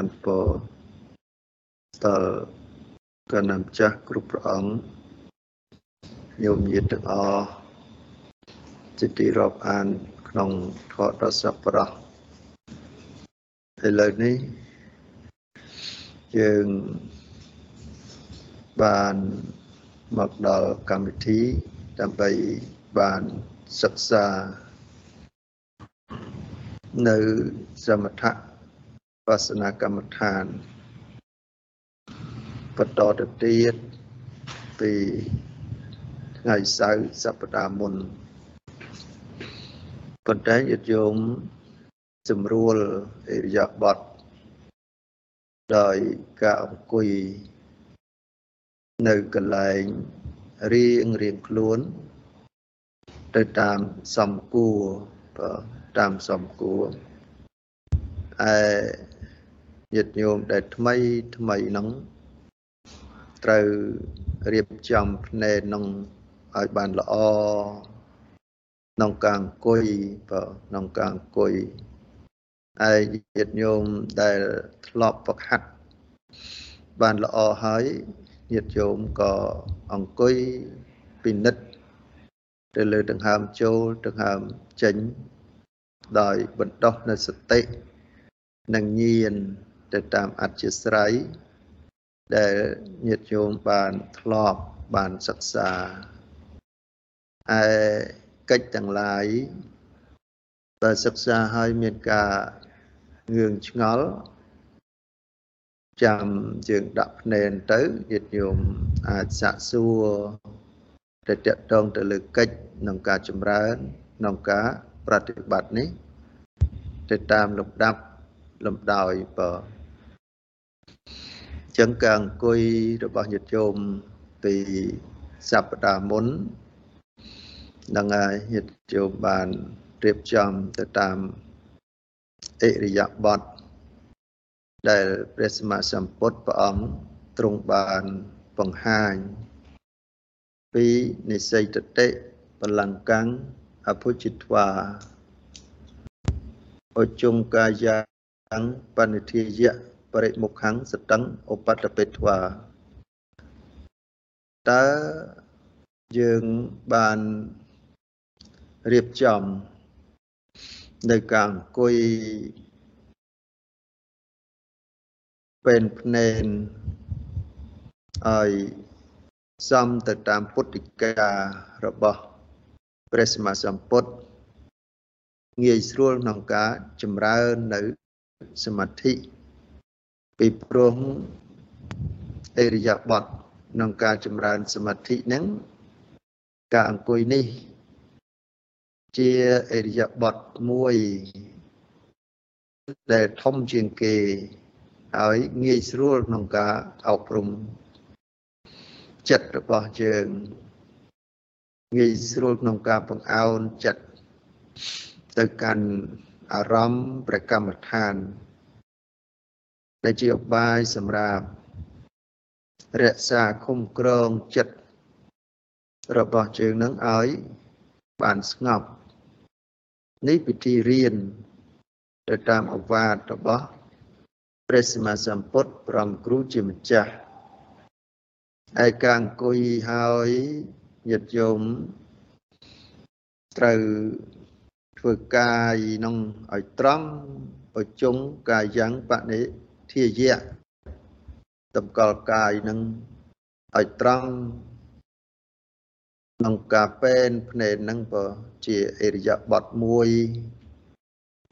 បានពរដល់កណ្ណាំចាស់គ្រប់ព្រះអង្គញោមញាតិទាំងអស់ជាទីរាប់អានក្នុងធម៌ដ៏សប្បុរសឥឡូវនេះយើងបានមកដល់កម្មវិធីដើម្បីបានសិក្សានៅសមថៈ បស្សនាកម្មដ្ឋានបន្តទៅទៀតពីថ្ងៃសៅរ៍សប្តាហ៍មុនប៉ុន្តែញាតិញោមសម្រួលអរិយាបថដោយការអង្គុយនៅកន្លែងរៀងរៀងខ្លួន ទៅតាមសំគួរតាមសំគួរឯ ញាតិញោមដែលថ្មីថ្មីហ្នឹងត្រូវរៀបចំភ្នែកនឹងឲ្យបានល្អក្នុងការអង្គុយបើក្នុងការអង្គុយឯញាតិញោមដែលធ្លាប់ប្រហាត់បានល្អហើយញាតិញោមក៏អង្គុយពិនិត្យទៅលើដង្ហើមចូលដង្ហើមចេញដោយបណ្ដោះនៅសតិនិងញាណ ទៅតាមអធិស្រ័យដែលញាតិញោមបានធ្លាប់បានសិក្សាឯកិច្ចទាំងឡាយបើសិក្សាហើយមានការងឿងឆ្ងល់ចាំយើងដាក់ភ្នែនទៅញាតិញោមអាចសាកសួរទៅតកតងទៅលើកិច្ចក្នុងការចម្រើនក្នុងការប្រតិបត្តិនេះ ទៅតាមលំដាប់លំដោយបើ ចឹងការអង្គុយរបស់ញាតិញោមពីសប្តាហ៍មុននឹងហើយញាតិញោមបានរៀបចំទៅតាមអិរិយាបថដែលព្រះសម្មាសម្ពុទ្ធព្រះអង្គទ្រង់បានបង្ហាញពីនិស័យតតិបលង្កាំងអភុជិត្វាអជុងកាយ៉ាងបនិធិយៈប រិមុខੰសតੰឧបតពេធ្វាតើយើងបានរៀបចំនៅការអង្គុយពេលភ្នែនឲ្យសំទៅតាមពុទ្ធិការបស់ព្រះសម្មាសម្ពុទ្ធងាយស្រួលក្នុងការចម្រើននៅសមាធិ ពីព្រោះអរិយាបថក្នុងការចម្រើនសមាធិហ្នឹងការអង្គុយនេះ ជាអរិយាបថមួយដែលធំជាងគេហើយងាយស្រួលក្នុងការអប់រំចិត្តរបស់យើងងាយស្រួលក្នុងការបង្អោនចិត្តទៅកាន់អារម្មណ៍ប្រកម្មដ្ឋាន ដែលជាឧបាយសម្រាប់រក្សាគុំក្រងចិត្តរបស់ជើងនឹងឲ្យបានស្ងប់នេះពិធីរៀនទៅតាមអវាទរបស់ព្រះសម្មាសម្ពុទ្ធព្រមគ្រូជាម្ចាស់ឯការអង្គុយហើយញាតិញោមត្រូវធ្វើកាយនឹងឲ្យត្រង់ឲ្យជុងកាយយ៉ាងបនិ ធាយៈតម្កល់កាយនឹងឲ្យត្រង់ក្នុងការពេនភ្នែននឹងក៏ជាអរិយាបថមួយ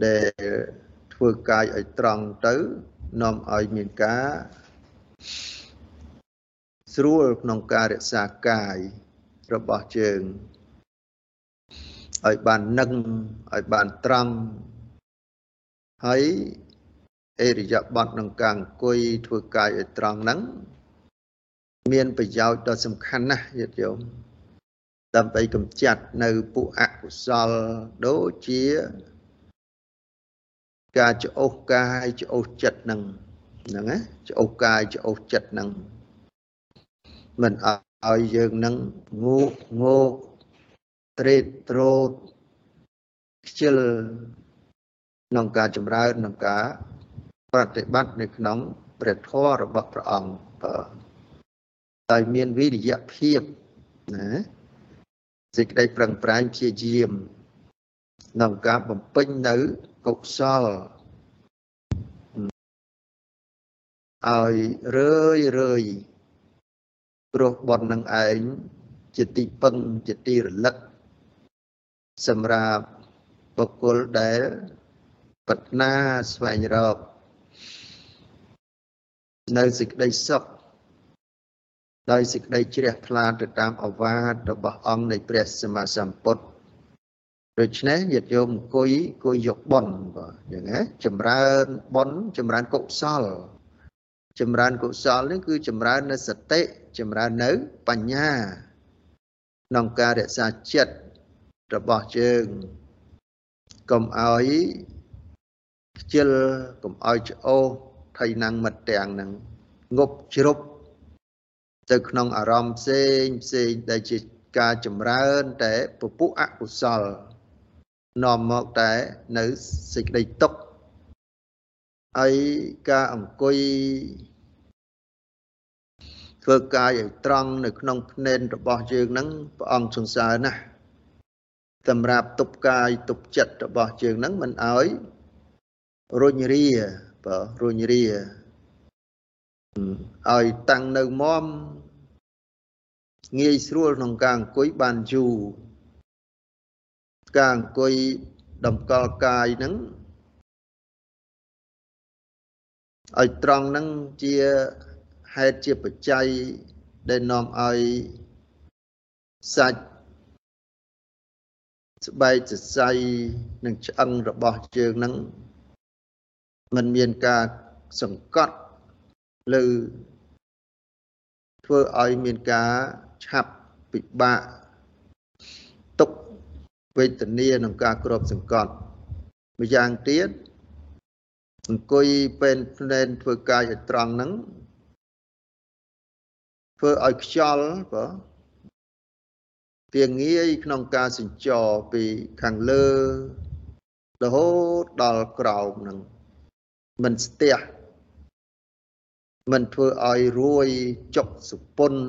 ដែលធ្វើកាយឲ្យត្រង់ទៅនាំឲ្យមានការស្រួលក្នុងការរក្សាកាយរបស់ជើងឲ្យបាននឹងឲ្យបានត្រង់ហើយ អរិយាបថក្នុងការអង្គុយធ្វើកាយឲ្យត្រង់ហ្នឹងមានប្រយោជន៍ដ៏សំខាន់ណាស់ញាតិញោមដើម្បីកម្ចាត់នៅពួកអកុសលដូចជា ការច្អូសកាយច្អូសចិត្តហ្នឹងហ្នឹងណាច្អូសកាយច្អូសចិត្តហ្នឹងមិនឲ្យយើងនឹងងូកងោកត្រេតត្រោតខ្ជិលក្នុងការចម្រើនក្នុងការ ប្រតិបត្តិនៅក្នុងព្រះធម៌របស់ព្រះអង្គបាទដោយមានវិរិយភាពណាសេចក្តីប្រឹងប្រែងព្យាយាមក្នុងការបំពេញនៅកុសលឲ្យរឿយរឿយព្រោះបននឹងឯងជាទីពឹងជាទីរលឹកសម្រាប់បុគ្គលដែលប្រាថ្នាស្វែងរក នៅសេចក្តីសុខដោយសេចក្តីជ្រះថ្លាទៅតាមអវាទរបស់អង្គនៃព្រះសម្មាសម្ពុទ្ធដូច្នេះញាតិញោមអង្គុយអង្គុយយកបុណ្យបាទយ៉ាងណាចម្រើនបុណ្យចម្រើនកុសល ចម្រើនកុសលនេះគឺចម្រើននៅសតិចម្រើននៅបញ្ញាក្នុងការរក្សាចិត្តរបស់យើងកុំឲ្យខ្ជិលកុំឲ្យច្អូស ថៃណាំងមិត្តទាំងនឹងងប់ជ្រប់ទៅក្នុងអារម្មណ៍ផ្សេងផ្សេងដែលជាការចម្រើនតែពពុះអកុសលនាំមកតែនៅសេចក្តីទុក្ខហើយការអង្គុយធ្វើកាយឲ្យត្រង់នៅក្នុងភ្នែនរបស់យើងហ្នឹងព្រះអង្គសង្សើរណាស់សម្រាប់ទប់កាយទប់ចិត្តរបស់យើងហ្នឹងមិនឲ្យរុញរា បើរុញរាឲ្យតាំងនៅមមងាយស្រួលក្នុងការអង្គុយបានយូរការអង្គុយតម្កល់កាយហ្នឹងឲ្យត្រង់ហ្នឹងជាហេតុជាបច្ច័យដែលនាំឲ្យសាច់ស្បែកសរសៃនិងឆ្អឹងរបស់ជើងហ្នឹង มันមានការសង្កត់ឬធ្វើឲ្យមានការឆាប់ពិបាកទុកវេទនាក្នុងការគ្របសង្កត់ម្យ៉ាងទៀតអង្គុយពេលភ្នែនធ្វើកាយឲ្យត្រង់ហ្នឹងធ្វើឲ្យខ្យល់បើវាងាយក្នុងការសញ្ចរពីខាងលើរហូតដល់ក្រោមហ្នឹង មិនស្ទះមិនធ្វើឲ្យរួយចុកសុពន្ធ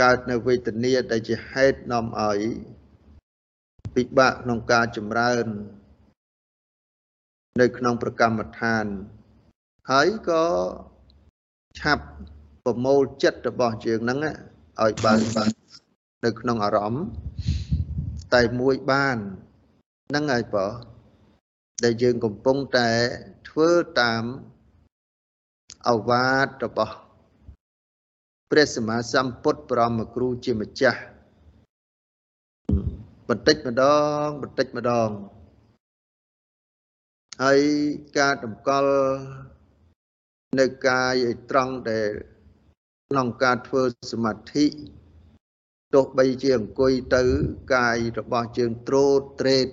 កើតនៅវេទនាដែលជាហេតុនាំឲ្យពិបាកក្នុងការចម្រើន នៅក្នុងប្រកម្មដ្ឋាន ហើយក៏ឆាប់ប្រមូលចិត្តរបស់យើងហ្នឹងឲ្យបានបាននៅក្នុងអារម្មណ៍តែមួយបានហ្នឹងហើយបើ ដែលយើងកំពុងតែធ្វើតាមអវាទរបស់ព្រះសម្មាសម្ពុទ្ធបរមគ្រូជាម្ចាស់បន្តិចម្ដងបន្តិចម្ដងហើយការតម្កល់នៅកាយឲ្យត្រង់ដែលក្នុងការធ្វើសមាធិទោះបីជាអង្គុយទៅកាយរបស់ជើងត្រោតត្រេត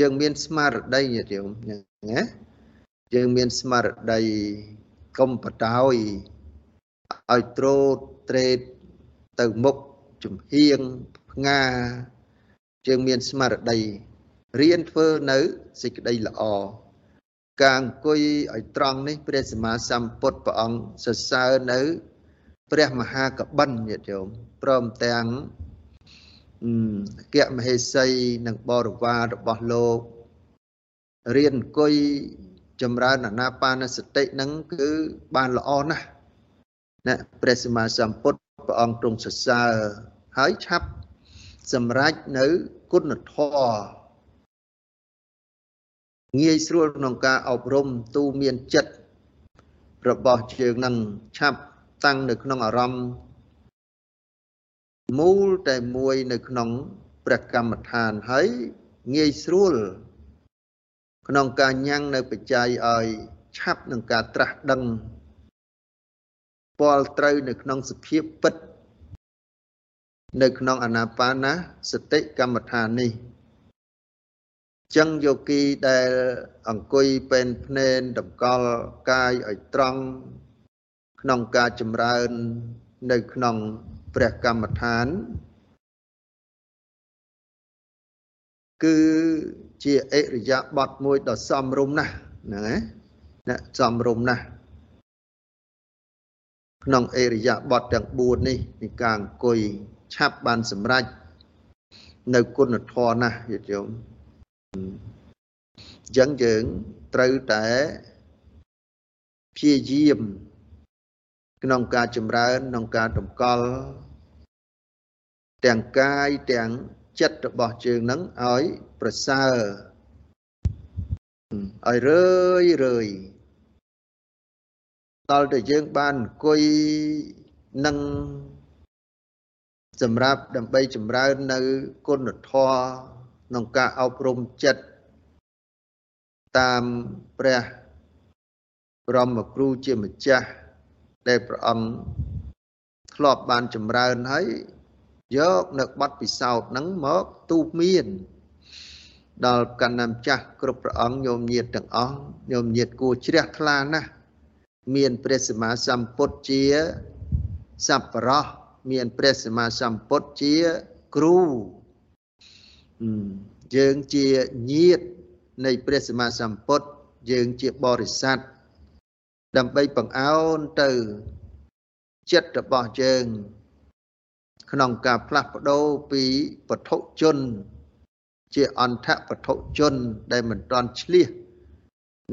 យើងមានស្មារតីញាតិញោមណាយើងមានស្មារតីកុំបតោយឲ្យត្រោតត្រេតទៅមុខចំហៀងផ្ងាយើងមានស្មារតីរៀនធ្វើនៅសេចក្តីល្អការអង្គុយឲ្យត្រង់នេះព្រះសម្មាសម្ពុទ្ធព្រះអង្គសរសើរនៅ ព្រះមហាកបិនញាតិញោមព្រមទាំង គមហេសីនិងបរិវាររបស់លោករៀនអង្គុយចម្រើនអាណាបានសតិនឹងគឺបានល្អណាស់ណាព្រះសម្មាសម្ពុទ្ធព្រះអង្គទ្រង់សរសើរហើយឆាប់សម្រេចនៅគុណធម៌ងាយស្រួលក្នុងការអប់រំទូមានចិត្តរបស់ជើងនឹងឆាប់តាំងនៅក្នុងអារម្មណ៍ មូលតែមួយនៅក្នុងព្រះកម្មដ្ឋានហើយងាយស្រួល ក្នុងការញ៉ាំងនៅបច្ច័យឲ្យឆាប់នឹងការត្រាស់ដឹងពលត្រូវនៅក្នុងសភាពពិត នៅក្នុងអាណាបាណាសតិកម្មដ្ឋាននេះចឹងយោគីដែលអង្គុយពេនភ្នែនតម្កល់កាយឲ្យត្រង់ក្នុងការចម្រើននៅក្នុង ព្រះកម្មដ្ឋាន គឺជាអិរិយាបថមួយដ៏សមរម្យណាស់ហ្នឹងណាអ្នកសំរុំណាស់ក្នុងអេរិយាបថទាំង4នេះនៃការអង្គុយឆាប់បានសម្រេចនៅគុណធម៌ណាស់យល់យល់អញ្ចឹងយើងត្រូវតែព្យាយាម ក្នុងការចម្រើនក្នុងការតម្កល់ទាំងកាយទាំងចិត្តរបស់ជើងនឹងឲ្យប្រសើរឲ្យរឿយរឿយដល់តែយើងបានអង្គុយនឹងសម្រាប់ដើម្បីចម្រើននៅគុណធម៌ក្នុងការអប់រំចិត្តតាមព្រះព្រមគ្រូជាម្ចាស់ ដែលព្រះអង្គធ្លាប់បានចម្រើនហើយយកនៅបទពិសោធន៍ហ្នឹងមកទូមាន ដល់កណ្ណាម្ចាស់គ្រប់ព្រះអង្គញោមញាតទាំងអស់ញោមញាតគួរជ្រះថ្លាណាស់មានព្រះសម្មាសម្ពុទ្ធជាសัพពរោះមានព្រះសម្មាសម្ពុទ្ធជាគ្រូយើងជាញាតនៃព្រះសម្មាសម្ពុទ្ធយើងជាបរិស័ទ ដើម្បីបង្អោនទៅចិត្តរបស់យើងក្នុងការផ្លាស់ប្ដូរពីពធុជន ជាអន្តពធុជន ដែលមិនទាន់ឆ្លៀស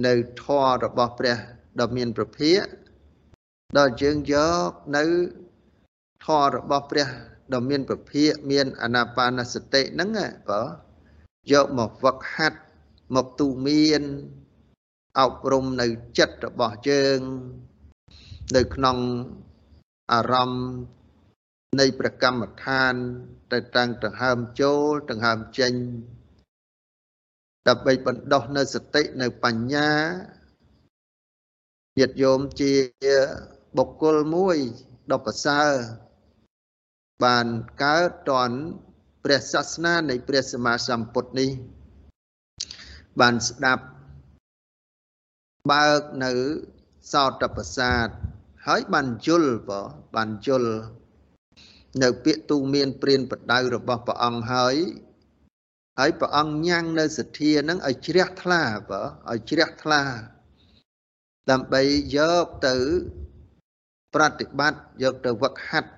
នៅធម៌របស់ព្រះដ៏មានប្រភាកដល់យើងយកនៅធម៌របស់ព្រះដ៏មានប្រភាកមានអនាបានសតិហ្នឹងបើយកមកវឹកហាត់មកទូមាន អប់រំនៅចិត្តរបស់យើងនៅក្នុងអារម្មណ៍នៃប្រកម្មដ្ឋានទៅតាំងដង្ហើមចូលដង្ហើមចេញដើម្បីបណ្ដោះនៅសតិនៅបញ្ញាញាតិយោមជាបុគ្គលមួយដ៏ប្រសើរបានកើតតនព្រះសាសនានៃព្រះសម្មាសម្ពុទ្ធនេះ បានស្ដាប់ បើកនៅសោតប្រសាទហើយបានយល់បើបានយល់នៅពាក្យទូមានព្រានបដៅរបស់ព្រះអង្គហើយហើយព្រះអង្គញ៉ាំងនៅសទ្ធានឹងឲ្យជ្រះថ្លាបើឲ្យជ្រះថ្លាដើម្បីយកទៅប្រតិបត្តិយកទៅវឹកហាត់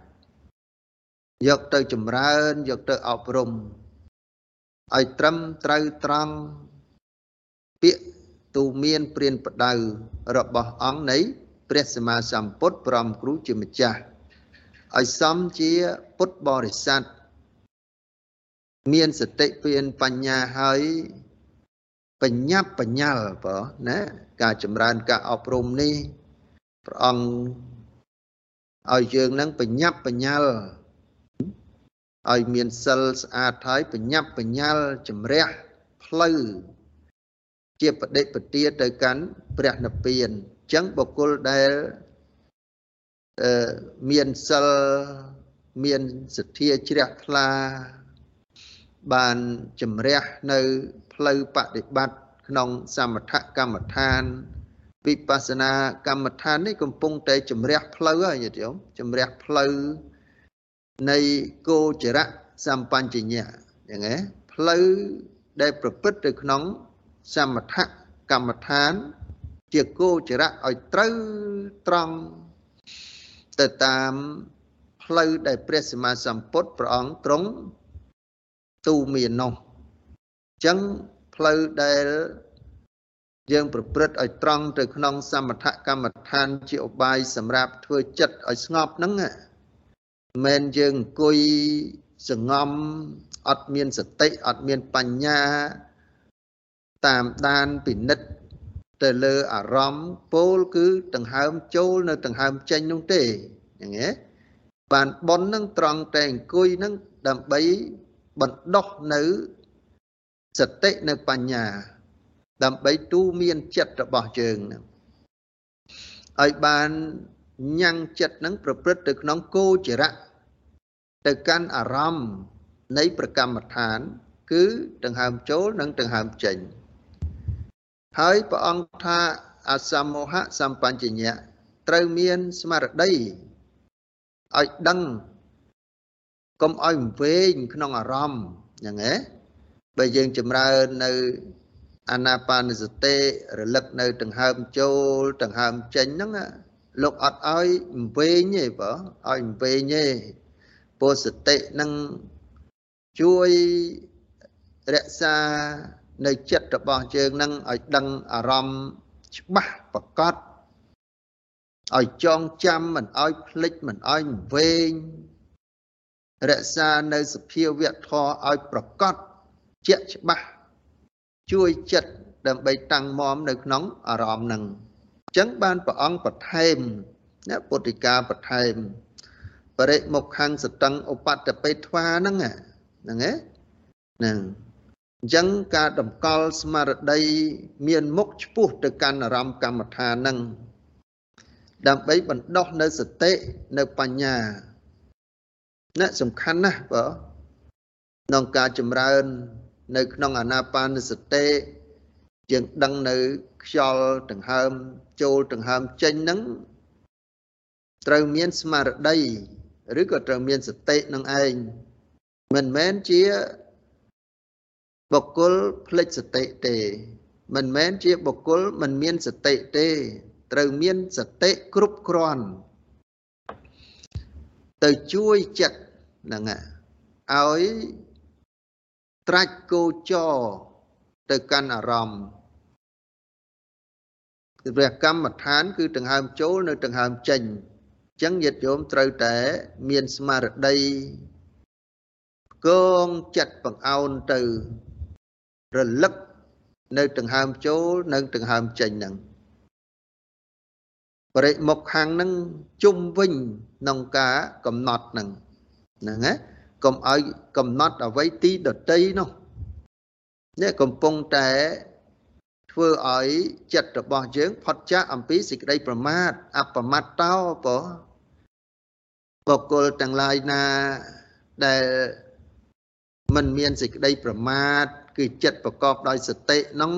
យកទៅចម្រើនយកទៅអប់រំឲ្យត្រឹមត្រូវត្រង់ពាក្យ ទូមានព្រានបដៅរបស់អង្គនៃព្រះសម្មាសម្ពុទ្ធព្រមគ្រូជាម្ចាស់ឲ្យសមជាពុទ្ធបរិស័ទមានសតិពៀនបញ្ញាហើយបញ្ញាប់បញ្ញាល់បើណាការចម្រើនការអប់រំនេះព្រះអង្គឲ្យយើងនឹងបញ្ញាប់បញ្ញាល់ឲ្យមានសិលស្អាតហើយបញ្ញាប់បញ្ញាល់ជំរះផ្លូវ ជាបដិបទាទៅកាន់ព្រះនិព្វានអញ្ចឹងបុគ្គលដែលអឺមានសិលមានសទ្ធាជ្រះថ្លា បានជំរះនៅផ្លូវបដិបត្តិក្នុងសមថកម្មដ្ឋានវិបស្សនាកម្មដ្ឋាននេះកំពុងតែជំរះផ្លូវហើយញាតិញោមជំរះផ្លូវនៃគោចរៈសម្បញ្ញញ្ញៈយ៉ាងណាផ្លូវដែលប្រព្រឹត្តទៅក្នុង សមថកម្មដ្ឋាន ជាគោចរៈឲ្យត្រូវត្រង់ទៅតាមផ្លូវដែលព្រះសម្មាសម្ពុទ្ធព្រះអង្គទ្រង់ទូមាននោះអញ្ចឹងផ្លូវដែលយើងប្រព្រឹត្តឲ្យត្រង់ទៅក្នុងសមថកម្មដ្ឋានជាឧបាយសម្រាប់ធ្វើចិត្តឲ្យស្ងប់ហ្នឹងមិនមែនយើងអង្គុយសងំអត់មានសតិអត់មានបញ្ញា តាមដានពិនិត្យទៅលើអារម្មណ៍ពោលគឺដង្ហើមចូលនៅដង្ហើមចេញនោះទេយ៉ាងงี้បានប៉ុននឹងត្រង់តែអង្គុយនឹងដើម្បីបណ្ដោះនៅសតិនៅបញ្ញា ដើម្បីទូមានចិត្តរបស់យើងនឹងឲ្យបានញ៉ាំងចិត្តនឹងប្រព្រឹត្តទៅក្នុងគោចរៈទៅកាន់អារម្មណ៍នៃប្រកម្មដ្ឋាន គឺដង្ហើមចូលនិងដង្ហើមចេញ ហើយព្រះអង្គថាអសមោហៈសម្បញ្ញញ្ញៈត្រូវមានស្មារតីឲ្យដឹងកុំឲ្យវែងក្នុងអារម្មណ៍យ៉ាងហ៎បើយើងចម្រើននៅអាណាបានសតិរលឹកនៅដង្ហើមចូលដង្ហើមចេញហ្នឹងលោកអត់ឲ្យវែងទេបើឲ្យវែងទេពោសតិនឹងជួយរក្សា នៅចិត្តរបស់យើងនឹងឲ្យដឹងអារម្មណ៍ច្បាស់ប្រកបឲ្យចងចាំមិនឲ្យភ្លេចមិនឲ្យវែងរក្សានៅសភាវៈធម៌ឲ្យប្រកបជាក់ច្បាស់ជួយចិត្តដើម្បីតាំងមមនៅក្នុងអារម្មណ៍នឹងអញ្ចឹងបានព្រះអង្គបន្ថែមណាពុទ្ធិកាបន្ថែមបរិមុខខាងសតឹងឧបតបេថ្វាហ្នឹងហ្នឹងឯងហ្នឹង អញ្ចឹងការតម្កល់ស្មារតីមានមុខឆ្ពោះទៅកាន់អារម្មណ៍កម្មដ្ឋានហ្នឹងដើម្បីបណ្ដោះនៅសតិនៅបញ្ញាណាសំខាន់ណាស់បើក្នុងការចម្រើន នៅក្នុងអាណាបានសតិយើងដឹងនៅខ្យល់ដង្ហើមចូលដង្ហើមចេញហ្នឹងត្រូវមានស្មារតីឬក៏ត្រូវមានសតិនឹងឯងមិនមែនជា បុគ្គលភ្លេចសតិទេ មិនមែនជាបុគ្គលមិនមានសតិទេ ត្រូវមានសតិគ្រប់គ្រាន់ទៅជួយចិត្តហ្នឹងឲ្យត្រាច់គោចរទៅកាន់អារម្មណ៍ព្រះកម្មដ្ឋាន គឺដង្ហើមចូលនៅដង្ហើមចេញអញ្ចឹងញាតិញោមត្រូវតែមានស្មារតីកងចិត្តបង្អោនទៅ រលឹកនៅដង្ហើមចូលនៅដង្ហើមចេញហ្នឹងបរិមុខខាងហ្នឹងជុំវិញក្នុងការកំណត់ហ្នឹងហ្នឹងណាកុំឲ្យកំណត់អ្វីទីដតីនោះនេះកំពុងតែធ្វើឲ្យចិត្តរបស់យើងផុតចាកអំពីសេចក្តីប្រមាទអបមត្តោបបុគ្គលទាំងឡាយណាដែលមិនមានសេចក្តីប្រមាទ គឺចិត្តប្រកបដោយសតិនោះ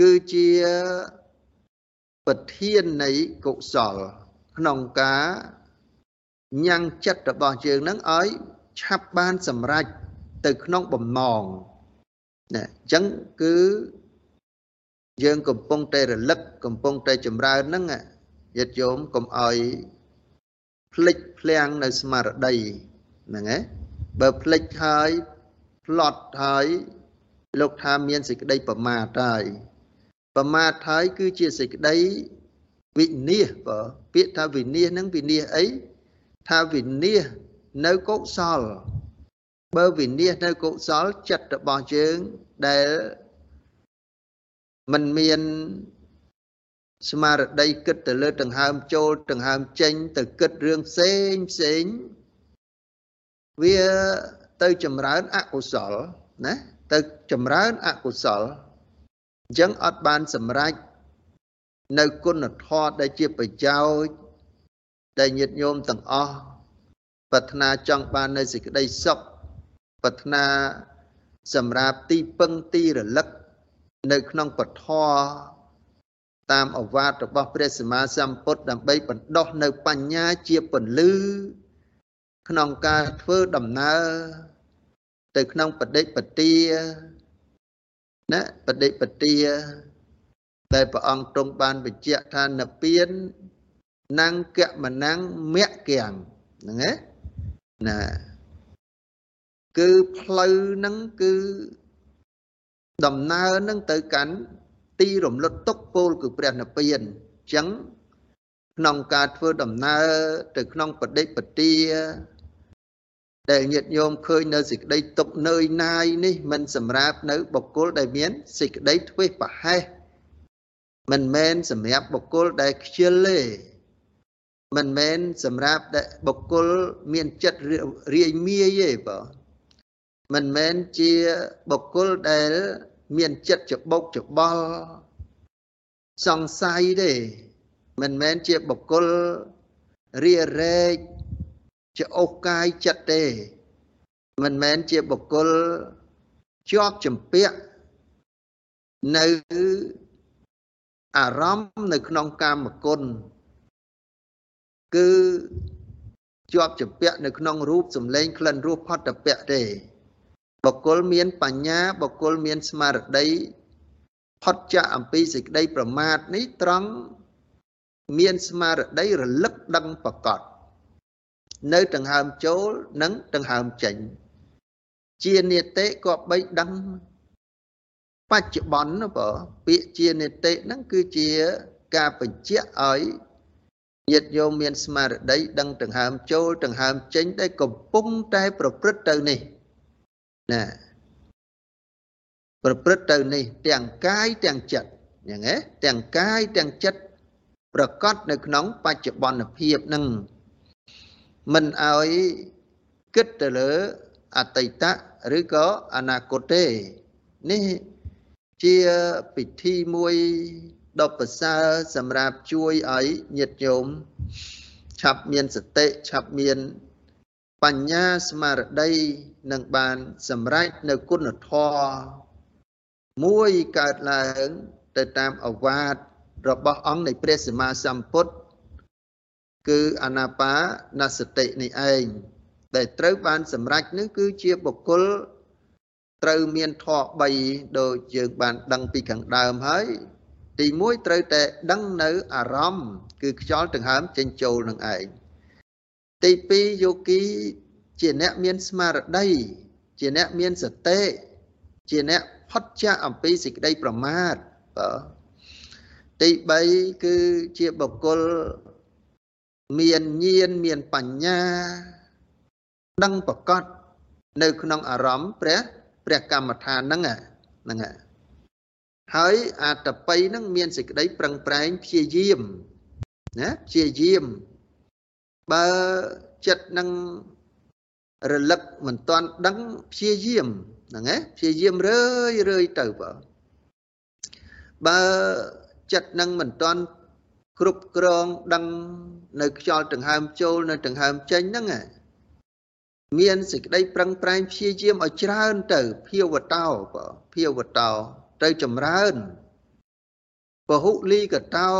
គឺជាប្រធាននៃកុសល ក្នុងការញ៉ាំងចិត្តរបស់យើងនឹងឲ្យឆាប់បានសម្រេចទៅក្នុងបំណងណាអញ្ចឹងគឺយើងកំពុងតែរលឹកកំពុងតែចម្រើនហ្នឹងយត្តយោមកុំឲ្យភ្លេចភ្លាំងនៅស្មារតីហ្នឹងឯងបើភ្លេចហើយ ផ្លត់ហើយលោកថាមានសេចក្តីប្រមាទហើយប្រមាទហើយគឺជាសេចក្តីវិនិច្ឆ័យបើពាក្យថាវិនិច្ឆ័យហ្នឹងវិនិច្ឆ័យអីថាវិនិច្ឆ័យនៅកុសល បើវិនិច្ឆ័យនៅកុសលចិត្តរបស់យើងដែលมันមានស្មារតីគិតទៅលើដង្ហើមចូលដង្ហើមចេញ ទៅគិតរឿងផ្សេងផ្សេងវា ទៅចម្រើនអកុសលណាទៅចម្រើនអកុសលអញ្ចឹងអត់បានសម្រេចនៅគុណធម៌ដែលជាប្រយោជន៍ដែលញាតិញោមទាំងអស់ប្រាថ្នាចង់បាននៅសេចក្តីសុខប្រាថ្នាសម្រាប់ទីពឹងទីរលឹកនៅក្នុងពធតាមអវាទរបស់ព្រះសម្មាសម្ពុទ្ធដើម្បីបណ្ដោះនៅបញ្ញាជាពន្លឺក្នុងការធ្វើដំណើរ ទៅក្នុងបដិបទាណាបដិបទាដែលព្រះអង្គទ្រង់បានបញ្ជាក់ថានិព្វានណង្កមណੰមគ្គំហ្នឹងណាណាគឺផ្លូវហ្នឹងគឺដំណើរនឹងទៅកាន់ទីរំលត់ទុកពោលគឺព្រះនិព្វានអញ្ចឹងក្នុងការធ្វើដំណើរទៅក្នុងបដិបទា ដែលញាតិញោមឃើញនៅសេចក្តីទុកនឿយណាយនេះមិនសម្រាប់នៅបុគ្គលដែលមានសេចក្តីធ្វេសប្រហែសមិនមែនសម្រាប់បុគ្គលដែលខ្ជិលទេមិនមែនសម្រាប់ដែលបុគ្គលមានចិត្តរាយមាយទេបងមិនមែនជាបុគ្គលដែលមានចិត្តច្បុកច្បល់សង្ស័យទេមិនមែនជាបុគ្គលរារែក ជាអូសកាយចិត្តទេ មិនមែនជាបុគ្គលជាប់ចម្ពាក់នៅអារម្មណ៍នៅក្នុងកាមគុណគឺជាប់ចម្ពាក់នៅក្នុងរូបសម្លេងក្លិនរសផុតពៈទេបុគ្គលមានបញ្ញាបុគ្គលមានស្មារតីផុតចាកអំពីសេចក្តីប្រមាទនេះត្រង់មានស្មារតីរលឹកដឹងប្រកប នៅដង្ហើមចូលនិងដង្ហើមចេញ ជានេតិក៏បីដឹងបច្ចុប្បន្នបើពាក្យជានេតិហ្នឹងគឺជាការបញ្ជាក់ឲ្យញាតិយោមមានស្មារតីដឹងដង្ហើមចូលដង្ហើមចេញដែលកំពុងតែប្រព្រឹត្តទៅនេះណាប្រព្រឹត្តទៅនេះ ទាំងកាយទាំងចិត្តយ៉ាងណាទាំងកាយទាំងចិត្តប្រកបនៅក្នុងបច្ចុប្បន្នភាពនឹង មិនឲ្យគិតទៅលើអតីតឬក៏អនាគតទេនេះជាពិធីមួយដ៏ប្រសើរសម្រាប់ជួយឲ្យញាតិញោមឆាប់មានសតិឆាប់មានបញ្ញាស្មារតីនឹងបានសម្រេចនៅគុណធម៌មួយកើតឡើងទៅតាមអវាទរបស់អង្គនៃព្រះសម្មាសម្ពុទ្ធ គឺអនាបានសតិនេះឯងដែលត្រូវបានសម្រេចនេះគឺជាបុគ្គលត្រូវមានធម៌3ដូចយើងបានដឹងពីខាងដើមហើយទី1ត្រូវតែដឹងនៅអារម្មណ៍គឺខ្យល់ដង្ហើមចេញចូលនឹងឯងទី2យោគីជាអ្នកមានស្មារតីជាអ្នកមានសតិជាអ្នកផុតចាកអំពីសេចក្តីប្រមាទបើទី3គឺជាបុគ្គល មានញាណមានបញ្ញាដឹងប្រកបនៅក្នុងអារម្មណ៍ព្រះព្រះកម្មដ្ឋានហ្នឹងហ្នឹងហើយអាតបិហ្នឹងមានសេចក្តីប្រឹងប្រែងព្យាយាមណាព្យាយាមបើចិត្តនឹងរលឹកមិនទាន់ដឹងព្យាយាមហ្នឹងឯងព្យាយាមរឿយរឿយទៅបើបើចិត្តនឹងមិនទាន់ គ្រប់គ្រងដឹងនៅខ្យល់ដង្ហើមចូលនៅដង្ហើមចេញហ្នឹងមានសេចក្តីប្រឹងប្រែងព្យាយាមឲ្យច្រើនទៅភាវតោបើភាវតោត្រូវចម្រើនពហុលីកតោ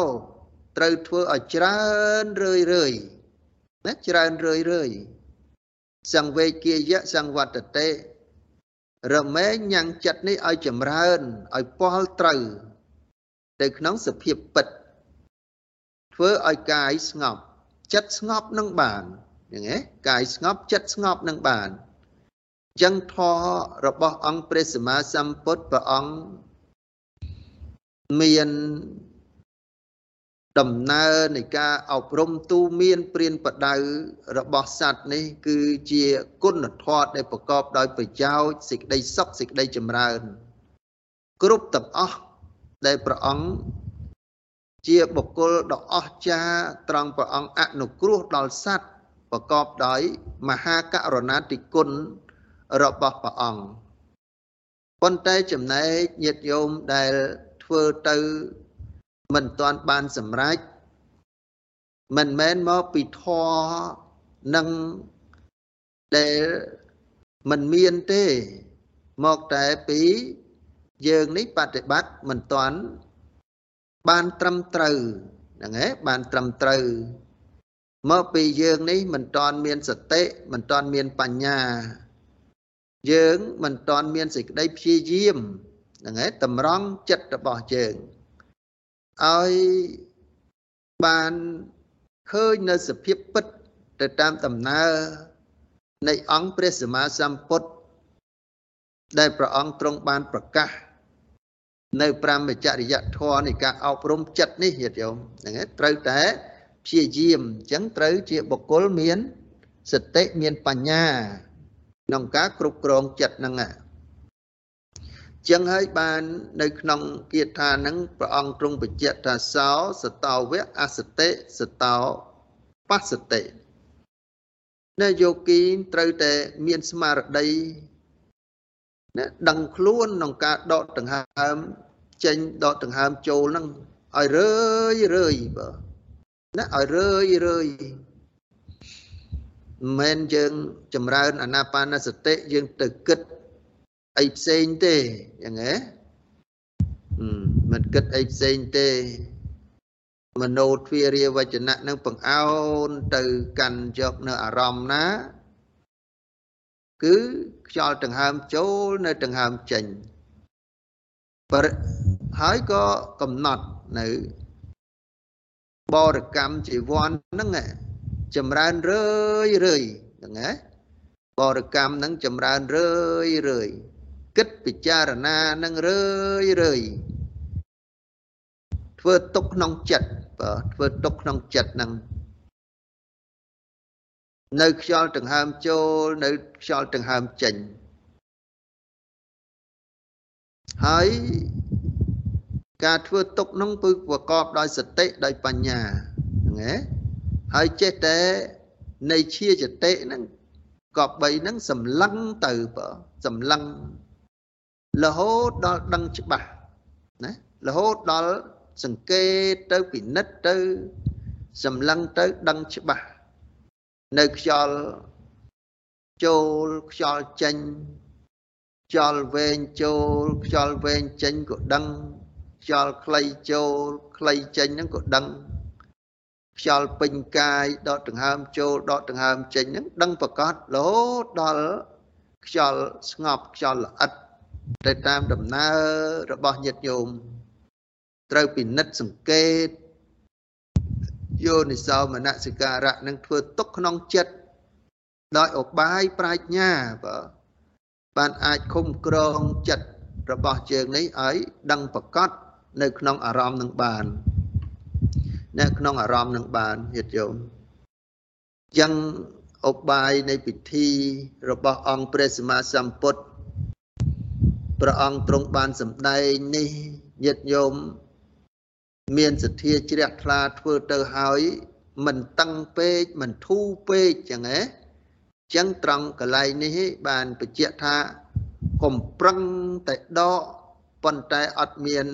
ត្រូវធ្វើឲ្យច្រើនរឿយរឿយណាច្រើនរឿយរឿយសង្វេគាយៈសង្វត្តតេរមែងញ៉ាំងចិត្តនេះឲ្យចម្រើនឲ្យពលត្រូវ ទៅក្នុងសភាពពិត ធ្វើឲ្យកាយស្ងប់ចិត្តស្ងប់នឹងបានយ៉ាងណាកាយស្ងប់ចិត្តស្ងប់នឹងបានចឹងធម៌របស់អង្គព្រះសម្មាសម្ពុទ្ធព្រះអង្គមានដំណើរនៃការអប់រំទូមានព្រានបដៅរបស់សត្វនេះ គឺជាគុណធម៌ដែលប្រកបដោយប្រយោជន៍សេចក្តីសុខសេចក្តីចម្រើន គ្រប់ទាំងអស់ដែលព្រះអង្គ ជាបុគ្គលដ៏អស្ចារ្យត្រង់ព្រះអង្គអនុគ្រោះដល់សត្វប្រកបដោយមហាករុណាធិគុណរបស់ព្រះអង្គប៉ុន្តែចំណែកញាតិញោមដែលធ្វើទៅមិនទាន់បានសម្រេចមិនមែនមកពីធម៌នឹងដែលមិនមានទេមកតែពីយើងនេះបប្រតិបត្តិមិនទាន់ បានត្រឹមត្រូវហ្នឹងឯងបានត្រឹមត្រូវមកពីយើងនេះមិនទាន់មានសតិមិនទាន់មានបញ្ញា យើងមិនទាន់មានសេចក្តីព្យាយាមហ្នឹងឯងតម្រង់ចិត្តរបស់យើងឲ្យបានឃើញនៅសភាពពិតទៅតាមដំណើរនៃអង្គព្រះសម្មាសម្ពុទ្ធដែលព្រះអង្គទ្រង់បានប្រកាស នៅប្រមចរិយធម៌នៃការអប់រំចិត្តនេះញាតិញោមហ្នឹងឯងត្រូវតែព្យាយាមអញ្ចឹងត្រូវជាបុគ្គលមានសតិមានបញ្ញាក្នុងការគ្រប់គ្រងចិត្តហ្នឹងចឹងហើយបាននៅក្នុងគាថាហ្នឹងព្រះអង្គទ្រង់បញ្ជាក់ថាសោសតោវៈអសតិសតោបសតិនៅយោគីត្រូវតែមានស្មារតី ណាដឹងខ្លួនក្នុងការដកដង្ហើមចេញដកដង្ហើមចូលហ្នឹងឲ្យរឿយរឿយបើណាឲ្យរឿយរឿយមិនមែនយើងចម្រើនអាណាបាណសតិយើងទៅគិតអីផ្សេងទេយ៉ាងហ៎មិនគិតអីផ្សេងទេមโนទ្វារាវចនៈនឹងបង្អោនទៅកាន់យកនៅអារម្មណ៍ណា គឺ ខខ្យល់ដង្ហើមចូលនៅដង្ហើមចេញបរិហើយក៏កំណត់នៅបរិកម្មជីវ័នហ្នឹងចម្រើនរឿយរឿយហ្នឹងណាបរិកម្មហ្នឹងចម្រើនរឿយរឿយគិតពិចារណានឹងរឿយរឿយធ្វើទុកក្នុងចិត្តបើធ្វើទុកក្នុងចិត្តហ្នឹង នៅខ្យល់ដង្ហើមចូលនៅខ្យល់ដង្ហើមចេញហើយការធ្វើទុកនោះគឺប្រកបដោយសតិដោយបញ្ញាហ្នឹងឯងហើយចេះតែនៃជាចតិហ្នឹងកប3ហ្នឹងសម្លឹងទៅបើសម្លឹងរហូតដល់ដឹងច្បាស់ណារហូតដល់សង្កេតទៅពិនិត្យទៅសម្លឹងទៅដឹងច្បាស់ នៅខ្យល់ចូលខ្យល់ចេញខ្យល់វែងចូលខ្យល់វែងចេញក៏ដឹងខ្យល់ខ្លីចូលខ្លីចេញហ្នឹងក៏ដឹងខ្យល់ពេញកាយដកដង្ហើមចូលដកដង្ហើមចេញហ្នឹងដឹងប្រកាសរហូតដល់ខ្យល់ស្ងប់ខ្យល់ល្អិតទៅតាមដំណើររបស់ញាតិញោមត្រូវពិនិត្យសង្កេត យោនិសោមនសិការៈនឹងធ្វើទុកក្នុងចិត្តដោយឧបាយប្រាជ្ញាបើបានអាចឃុំក្រងចិត្តរបស់ជើងនេះឲ្យដឹងប្រកបនៅក្នុងអារម្មណ៍នឹងបាននៅក្នុងអារម្មណ៍នឹងបានញាតិយោមចឹងឧបាយនៃពិធីរបស់អង្គព្រះសម្មាសម្ពុទ្ធព្រះអង្គទ្រង់បានសម្ដែងនេះញាតិញោម មានសទ្ធាជ្រះថ្លាធ្វើទៅហើយមិនតឹងពេកមិនធូរពេកចឹងហ៎ចឹងត្រង់កន្លែងនេះបានបញ្ជាក់ថាកុំប្រឹងតែដកប៉ុន្តែអត់មាន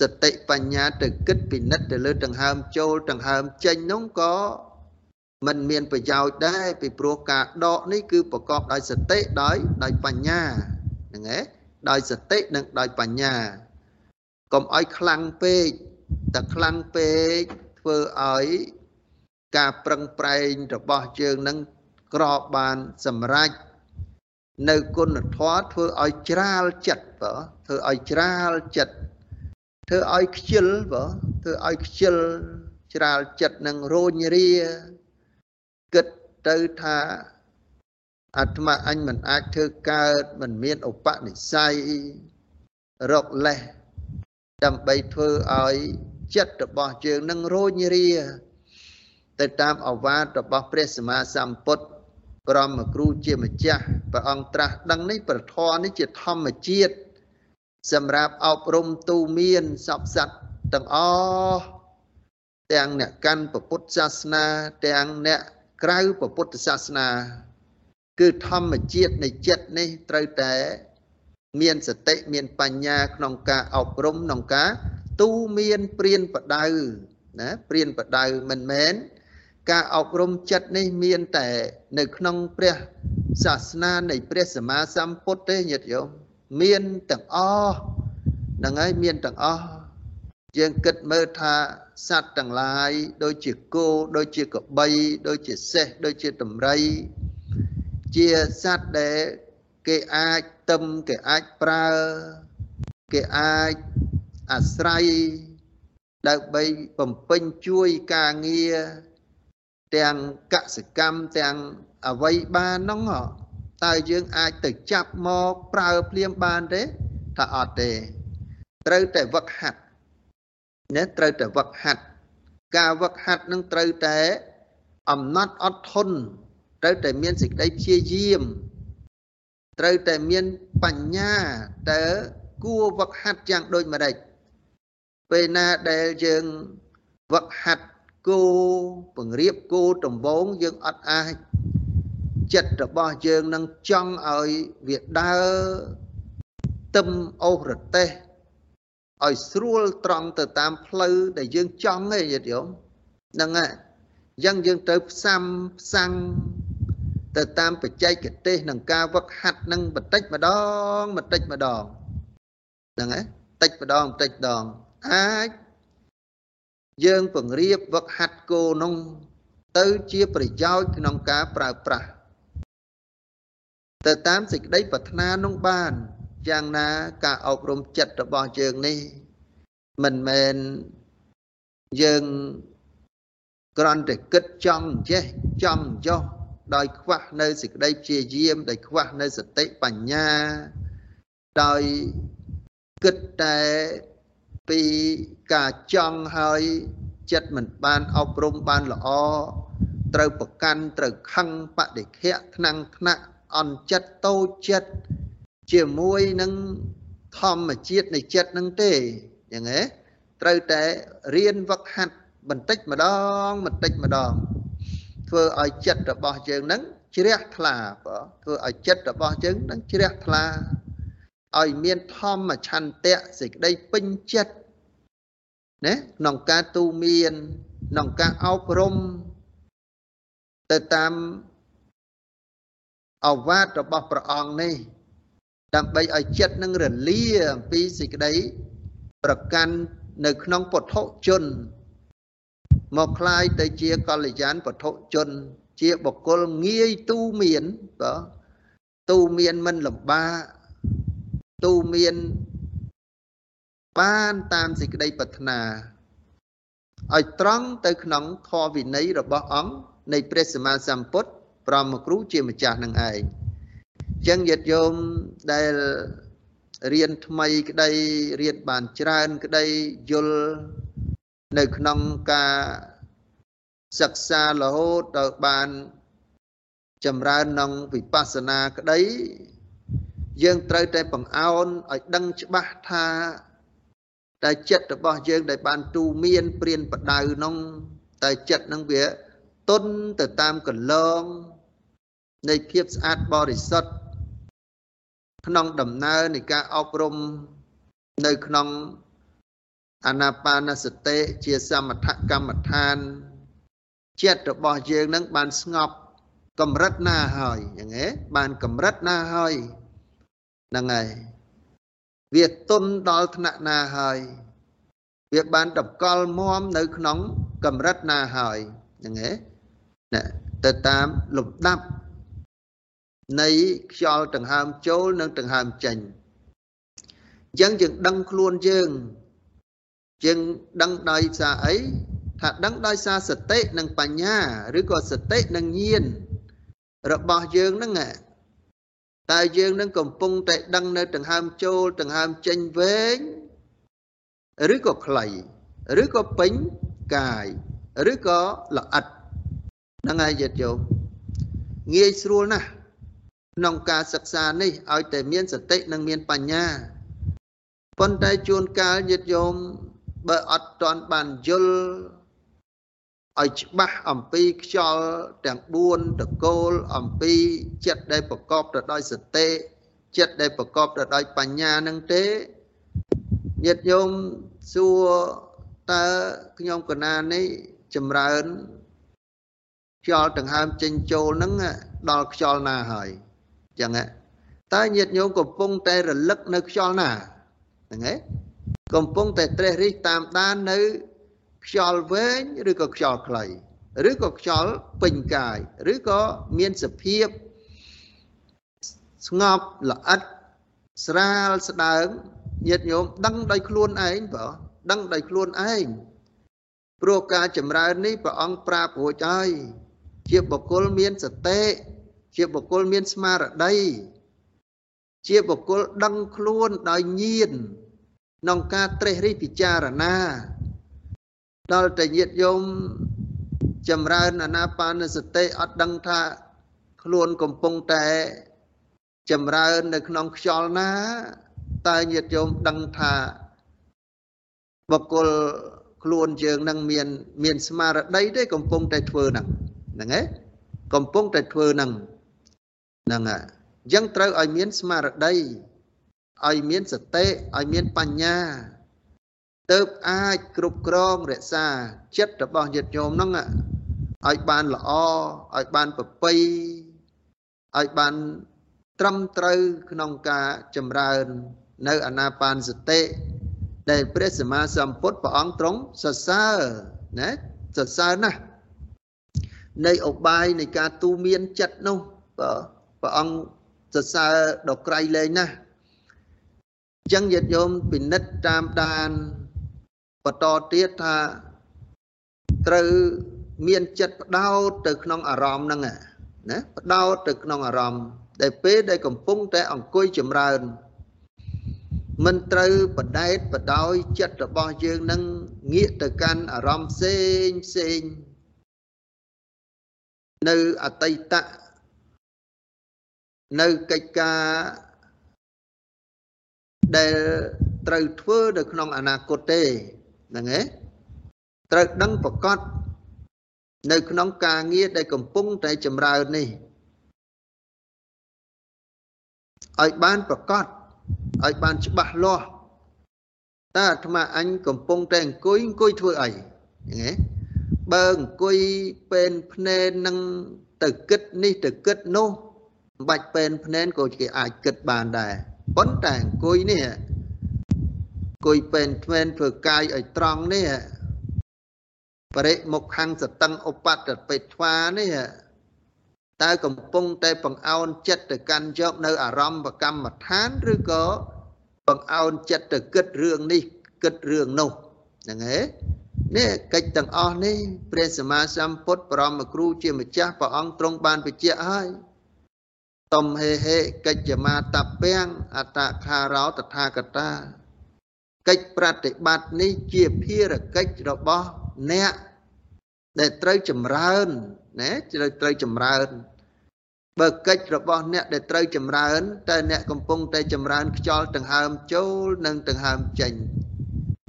សតិបញ្ញាទៅគិតពិនិត្យទៅលើដង្ហើមចូលដង្ហើមចេញនោះក៏มันមានប្រយោជន៍ដែរពីព្រោះការដកនេះគឺប្រកបដោយសតិដោយដោយបញ្ញាហ្នឹងឯងដោយសតិនិងដោយបញ្ញាកុំឲ្យខ្លាំងពេក តែខ្លាំងពេកធ្វើឲ្យការប្រឹងប្រែងរបស់យើងនឹងក្របបានសម្រេចនៅគុណធម៌ធ្វើឲ្យច្រាលចិត្តបើធ្វើឲ្យច្រាលចិត្តធ្វើឲ្យខ្ជិលបើធ្វើឲ្យខ្ជិលច្រាលចិត្តនឹងរោញរាគិតទៅថាអាត្មាអញមិនអាចធ្វើកើតមិនមានឧបនិស្ស័យរកលេះ ដើម្បីធ្វើឲ្យចិត្តរបស់យើងនឹងរោញរា ទៅតាមអវាទរបស់ព្រះសម្មាសម្ពុទ្ធក្រមគ្រូជាម្ចាស់ព្រះអង្គត្រាស់ដឹងនេះប្រធរនេះជាធម្មជាតិសម្រាប់អប់រំទូមានសពសត្វទាំងអស់ទាំងអ្នកកាន់ពុទ្ធសាសនាទាំងអ្នកក្រៅពុទ្ធសាសនា គឺធម្មជាតិនៃចិត្តនេះត្រូវតែ មានសតិមានបញ្ញាក្នុងការអប់រំក្នុងការ ទូមានព្រានបដៅណាព្រានបដៅមិនមែនការអប់រំចិត្តនេះមានតែ នៅក្នុងព្រះសាសនានៃព្រះសម្មាសម្ពុទ្ធទេញាតិញោមមានទាំងអស់ហ្នឹងហើយមានទាំងអស់យើងគិតមើលថាសត្វទាំងឡាយដូចជាគោដូចជាកបី ដូចជាសេះដូចជាតម្រៃជាសត្វដែលគេអាច ទឹមគេអាចប្រើគេអាចអាស្រ័យដើម្បីបំពេញជួយការងារទាំងកសកម្មទាំងអវ័យបានហ្នឹងតើយើងអាចទៅចាប់មកប្រើភ្លាមបានទេថាអត់ទេត្រូវតែវឹកហាត់ណាត្រូវតែវឹកហាត់ការវឹកហាត់នឹងត្រូវតែអំណត់អត់ធន់ត្រូវតែមានសេចក្តីព្យាយាម ត្រូវតែមានបញ្ញាតើគួរវឹកហាត់យ៉ាងដូចម្ដេចពេលណាដែលយើងវឹកហាត់គោពង្រៀបគោដំបងយើងអត់អាចចិត្តរបស់យើងនឹងចង់ឲ្យវាដើរទឹមអូសរទេសឲ្យស្រួលត្រង់ទៅតាមផ្លូវដែលយើងចង់ទេយល់យល់ហ្នឹងហើយអញ្ចឹងយើងត្រូវផ្សំផ្សាំង ទៅតាមបច្ចេកទេសនិងការវឹកហាត់នឹងបន្តិចម្ដងបន្តិចម្ដងហ្នឹងហើយតិចម្ដងបន្តិចម្ដងអាចយើងពង្រៀបវឹកហាត់គោនោះទៅជាប្រយោជន៍ក្នុងការប្រើប្រាស់ទៅតាមសេចក្តីប្រាថ្នានោះបានយ៉ាងណាការអប់រំចិត្តរបស់យើងនេះមិនមែនយើងគ្រាន់តែគិតចង់ចេះចង់ចោះ ដោយខ្វះនៅសេចក្តីព្យាយាម ដោយខ្វះនៅសតិបញ្ញា ដោយគិតតែពីការចង់ហើយចិត្តមិនបានអប់រំបានល្អត្រូវប្រកាន់ត្រូវខឹងបដិខៈថ្នាំងថ្នាក់អន់ចិត្តតូចចិត្តជាមួយនឹងធម្មជាតិនៃចិត្តនឹងទេយ៉ាងហ៎ត្រូវតែរៀនវឹកហាត់បន្តិចម្ដងបន្តិចម្ដង ធ្វើឲ្យចិត្តរបស់យើងនឹងជ្រះថ្លាបើធ្វើឲ្យចិត្តរបស់យើងនឹងជ្រះថ្លាឲ្យមានធម្មឆន្ទៈសេចក្តីពេញចិត្តណាក្នុងការទូមានក្នុងការអប់រំទៅតាមអវាទរបស់ព្រះអង្គនេះដើម្បីឲ្យចិត្តនឹងរលាអំពីសេចក្តីប្រកាន់នៅក្នុងពុទ្ធជន មកคล้ายទៅជាកល្យានពុទ្ធជន ជាបុគ្គលងាយទូមានបើទូមានមិនលំបាកទូមានបានតាមសេចក្តីប្រាថ្នាឲ្យត្រង់ទៅក្នុងធម៌វិន័យរបស់អង្គនៃព្រះសម្មាសម្ពុទ្ធប្រមគ្រូជាម្ចាស់នឹងឯងចឹងញាតិញោមដែលរៀនថ្មីក្តីរៀនបានច្រើនក្តីយល់ នៅក្នុងការសិក្សារហូតដល់បាន ចម្រើនក្នុងវិបស្សនាក្តី យើងត្រូវតែបង្អោនឲ្យដឹងច្បាស់ថាតែចិត្តរបស់យើងដែលបានទូមានព្រៀនបដៅនោះតែចិត្តនឹងវាទុនទៅតាមកន្លង នៃភាពស្អាតបរិសុទ្ធក្នុងដំណើរនៃការអប់រំនៅក្នុង អាណាបានសតិជាសមថកម្មដ្ឋាន ចិត្តរបស់យើងនឹងបានស្ងប់កម្រិតណាហើយយ៉ាងហ៎បានកម្រិតណាហើយហ្នឹងហើយវាទុនដល់ថ្នាក់ណាហើយ វាបានតកល់មមនៅក្នុងកម្រិតណាហើយហ្នឹងហ៎ទៅតាមលំដាប់នៃខ្យល់ដង្ហើមចូលនិងដង្ហើមចេញអញ្ចឹងយើងដឹងខ្លួនយើង យើងដឹងដោយសារអីថាដឹងដោយសារសតិនិងបញ្ញាឬក៏សតិនិងញាណរបស់យើងហ្នឹងតើយើងនឹងកំពុងតែដឹងនៅដង្ហើមចូលដង្ហើមចេញវែងឬក៏ខ្លីឬក៏ពេញកាយឬក៏ល្អិតហ្នឹងហើយយល់យោងាយស្រួលណាស់ក្នុងការសិក្សានេះឲ្យតែមានសតិនិងមានបញ្ញាប៉ុន្តែជួនកាលញាតិញោម បើអត់ទាន់បានយល់ឲ្យច្បាស់អំពីខ្យល់ទាំង4តកូលអំពីចិត្តដែលប្រកបទៅដោយសតិចិត្តដែលប្រកបទៅដោយបញ្ញានឹងទេញាតិញោមសួរតើខ្ញុំកណានេះចម្រើនខ្យល់ដង្ហើមចេញចូលហ្នឹងដល់ខ្យល់ណាហើយចឹងតើញាតិញោមកំពុងតែរលឹកនៅខ្យល់ណាហ្នឹងឯង កំពុងតែត្រេះរិះតាមដាននៅខ្យល់វែងឬក៏ខ្យល់ខ្លីឬក៏ខ្យល់ពេញកាយឬក៏មានសភាពស្ងប់ល្អិតស្រាលស្ដើងញាតិញោមដឹងដោយខ្លួនឯងបើដឹងដោយខ្លួនឯងព្រោះការចម្រើននេះព្រះអង្គប្រាប់រួចហើយជាបុគ្គលមានសតិជាបុគ្គលមានស្មារតីជាបុគ្គលដឹងខ្លួនដោយញាណ ក្នុងការត្រេះរិះពិចារណា ដល់តែញាតយមចម្រើនអាណាបានសតិអត់ដឹងថាខ្លួនកំពុងតែចម្រើននៅក្នុងខ្យល់ណាតើញាតយមដឹងថាបកគលខ្លួនយើងនឹងមាន មានស្មារតីទេកំពុងតែធ្វើហ្នឹងហ្នឹងឯងកំពុងតែធ្វើហ្នឹងហ្នឹងហើយអញ្ចឹងត្រូវឲ្យមានស្មារតី ឲ្យមានសតិឲ្យមានបញ្ញាទៅអាចគ្រប់គ្រងរក្សាចិត្តរបស់ញាតិញោមហ្នឹងឲ្យបានល្អឲ្យបានប្រពៃឲ្យបានត្រឹមត្រូវក្នុងការចម្រើន នៅអាណាបានសតិដែលព្រះសម្មាសម្ពុទ្ធព្រះអង្គទ្រង់សរសើរណាសរសើរណាស់នៃឧបាយនៃការទូមានចិត្តនោះព្រះអង្គសរសើរដល់ក្រៃលែងណាស់អញ្ចឹងញាតិញោមពិនិត្យតាមដានបន្តទៀតថាត្រូវមានចិត្តបដោតទៅក្នុងអារម្មណ៍ហ្នឹងណាបដោតទៅក្នុងអារម្មណ៍ដែលពេលដែលកំពុងតែអង្គុយចម្រើនមិនត្រូវបដែតបដោយចិត្តរបស់យើងនឹងងាកទៅកាន់អារម្មណ៍ផ្សេងផ្សេងនៅអតីតនៅកិច្ចការ ដែលត្រូវធ្វើនៅក្នុងអនាគតទេហ្នឹងឯងត្រូវដឹងប្រកបនៅក្នុងការងារដែលកំពុងតែចម្រើននេះឲ្យបានប្រកបឲ្យបានច្បាស់លាស់តើអាត្មាអញកំពុងតែអង្គុយអង្គុយធ្វើអីហ្នឹងឯងបើអង្គុយពេនភ្នែននឹងទៅគិតនេះទៅគិតនោះមិនបាច់ពេនភ្នែនក៏គេអាចគិតបានដែរ ប៉ុន្តែអង្គុយនេះអង្គុយពេនភ្នែនធ្វើកាយឲ្យត្រង់នេះបរិមុខខាងសតឹងឧបតបេថ្វានេះតើកំពុងតែបង្អោនចិត្តទៅកាន់យកនៅអារម្មណ៍កម្មដ្ឋានឬក៏បង្អោនចិត្តទៅគិតរឿងនេះគិតរឿងនោះហ្នឹងឯងនេះកិច្ចទាំងអស់នេះព្រះសម្មាសម្ពុទ្ធបរមគ្រូជាម្ចាស់ព្រះអង្គទ្រង់បានបញ្ជាក់ហើយ តំហេហេកិច្ចមាតពាំងអតខារោតថាកតាកិច្ចប្រតិបត្តិនេះជាភារកិច្ចរបស់អ្នកដែលត្រូវចម្រើនណាត្រូវត្រូវចម្រើនបើកិច្ចរបស់អ្នកដែលត្រូវចម្រើនតែអ្នកកំពុងតែចម្រើនខ្យល់ដង្ហើមចូលនិងដង្ហើមចេញ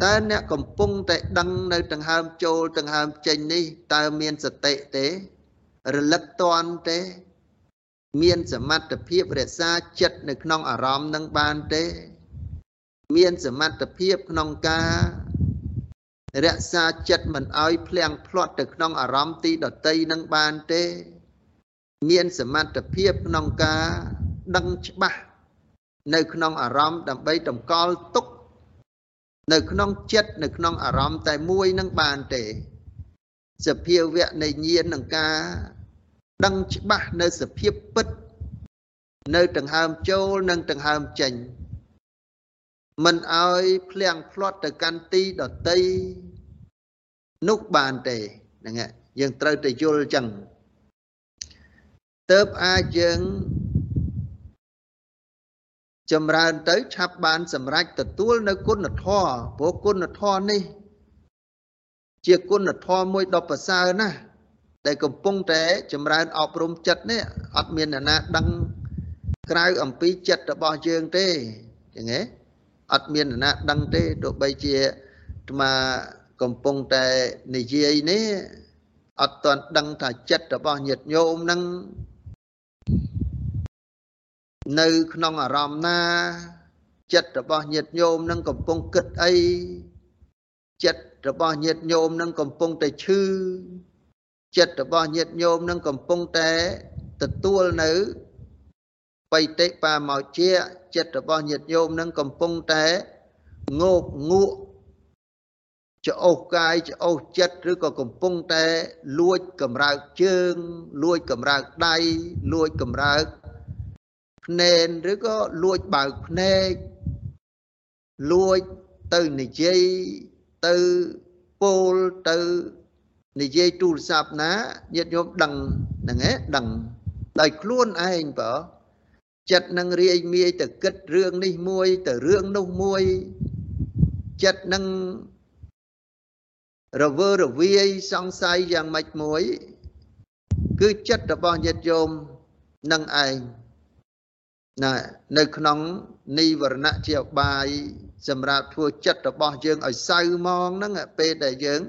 តើអ្នកកំពុងតែដឹងនៅដង្ហើមចូលដង្ហើមចេញនេះតើមានសតិទេ រលឹកតន់ទេ មានសមត្ថភាពរក្សាចិត្តនៅក្នុងអារម្មណ៍នឹងបានទេ មានសមត្ថភាពក្នុងការរក្សាចិត្តមិនឲ្យភ្លៀងភ្លាត់ទៅក្នុងអារម្មណ៍ទីដតីនឹងបានទេ មានសមត្ថភាពក្នុងការដឹងច្បាស់នៅក្នុងអារម្មណ៍ដើម្បីតម្កល់ទុក នៅក្នុងចិត្តនៅក្នុងអារម្មណ៍តែមួយនឹងបានទេសភាវៈនៃញាណនឹងការ ដឹងច្បាស់នៅសភាពពិត នៅដង្ហើមចូលនិងដង្ហើមចេញមិនឲ្យភ្លៀងភ្លាត់ទៅកាន់ទីដតីនោះបានទេហ្នឹងយើងត្រូវតែយល់ចឹងទៅអាចយើងចម្រើនទៅឆាប់បានសម្រេចទទួលនៅគុណធម៌ព្រោះគុណធម៌នេះ ជាគុណធម៌មួយដ៏ប្រសើរណាស់ ដែលកំពុងតែចម្រើនអប់រំចិត្តនេះអត់មានអ្នកណាដឹងក្រៅអំពីចិត្តរបស់យើងទេចឹងហ៎អត់មានអ្នកណាដឹងទេទោះបីជាអាត្មាកំពុងតែនិយាយនេះអត់ទាន់ដឹងថាចិត្តរបស់ញាតិញោមនឹងនៅក្នុងអារម្មណ៍ណា ចិត្តរបស់ញាតិញោមនឹងកំពុងគិតអីចិត្តរបស់ញាតិញោមនឹងកំពុងតែឈឺ ចិត្តរបស់ញាតិញោមនឹងកំពុងតែទទួលនៅបៃតិបាមកជាចិត្តរបស់ញាតិញោមនឹងកំពុងតែងោកងក់ច្អូសកាយច្អូសចិត្តឬក៏កំពុងតែលួចកម្រើកជើង លួចកម្រើកដៃលួចកម្រើកភ្នែនឬក៏លួចបើកភ្នែកលួចទៅនិយាយទៅពោលទៅ និយាយទូរស័ព្ទណាញាតិញោមដឹងហ្នឹងឯងដឹងដោយខ្លួនឯងបើចិត្តនឹងរាយមាយទៅគិតរឿងនេះមួយ ទៅរឿងនោះមួយចិត្តនឹងរវើរវាយសង្ស័យយ៉ាងម៉េចមួយ គឺចិត្តរបស់ញាតិញោមនឹងឯងណានៅក្នុងនិវរណៈជាបាយសម្រាប់ធ្វើចិត្តរបស់យើងឲ្យសៅមងហ្នឹងពេលដែលយើង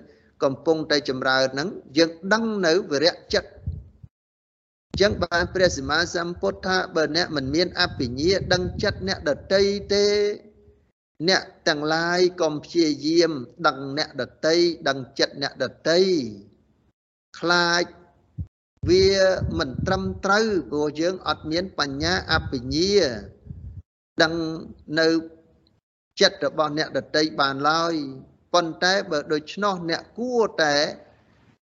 កំពុងតែចម្រើនហ្នឹងយើងដឹងនៅវិរៈចិត្តអញ្ចឹងបានព្រះសម្មាសម្ពុទ្ធថាបើអ្នកមិនមានអភិញ្ញាដឹងចិត្តអ្នកដតីទេ អ្នកទាំងឡាយកុំព្យាយាមដឹងអ្នកដតីដឹងចិត្តអ្នកដតីខ្លាចវាមិនត្រឹមត្រូវព្រោះយើងអត់មានបញ្ញាអបញ្ញាដឹងនៅចិត្តរបស់អ្នកដតីបានឡើយ ប៉ុន្តែបើដូច្នោះអ្នកគួរតែ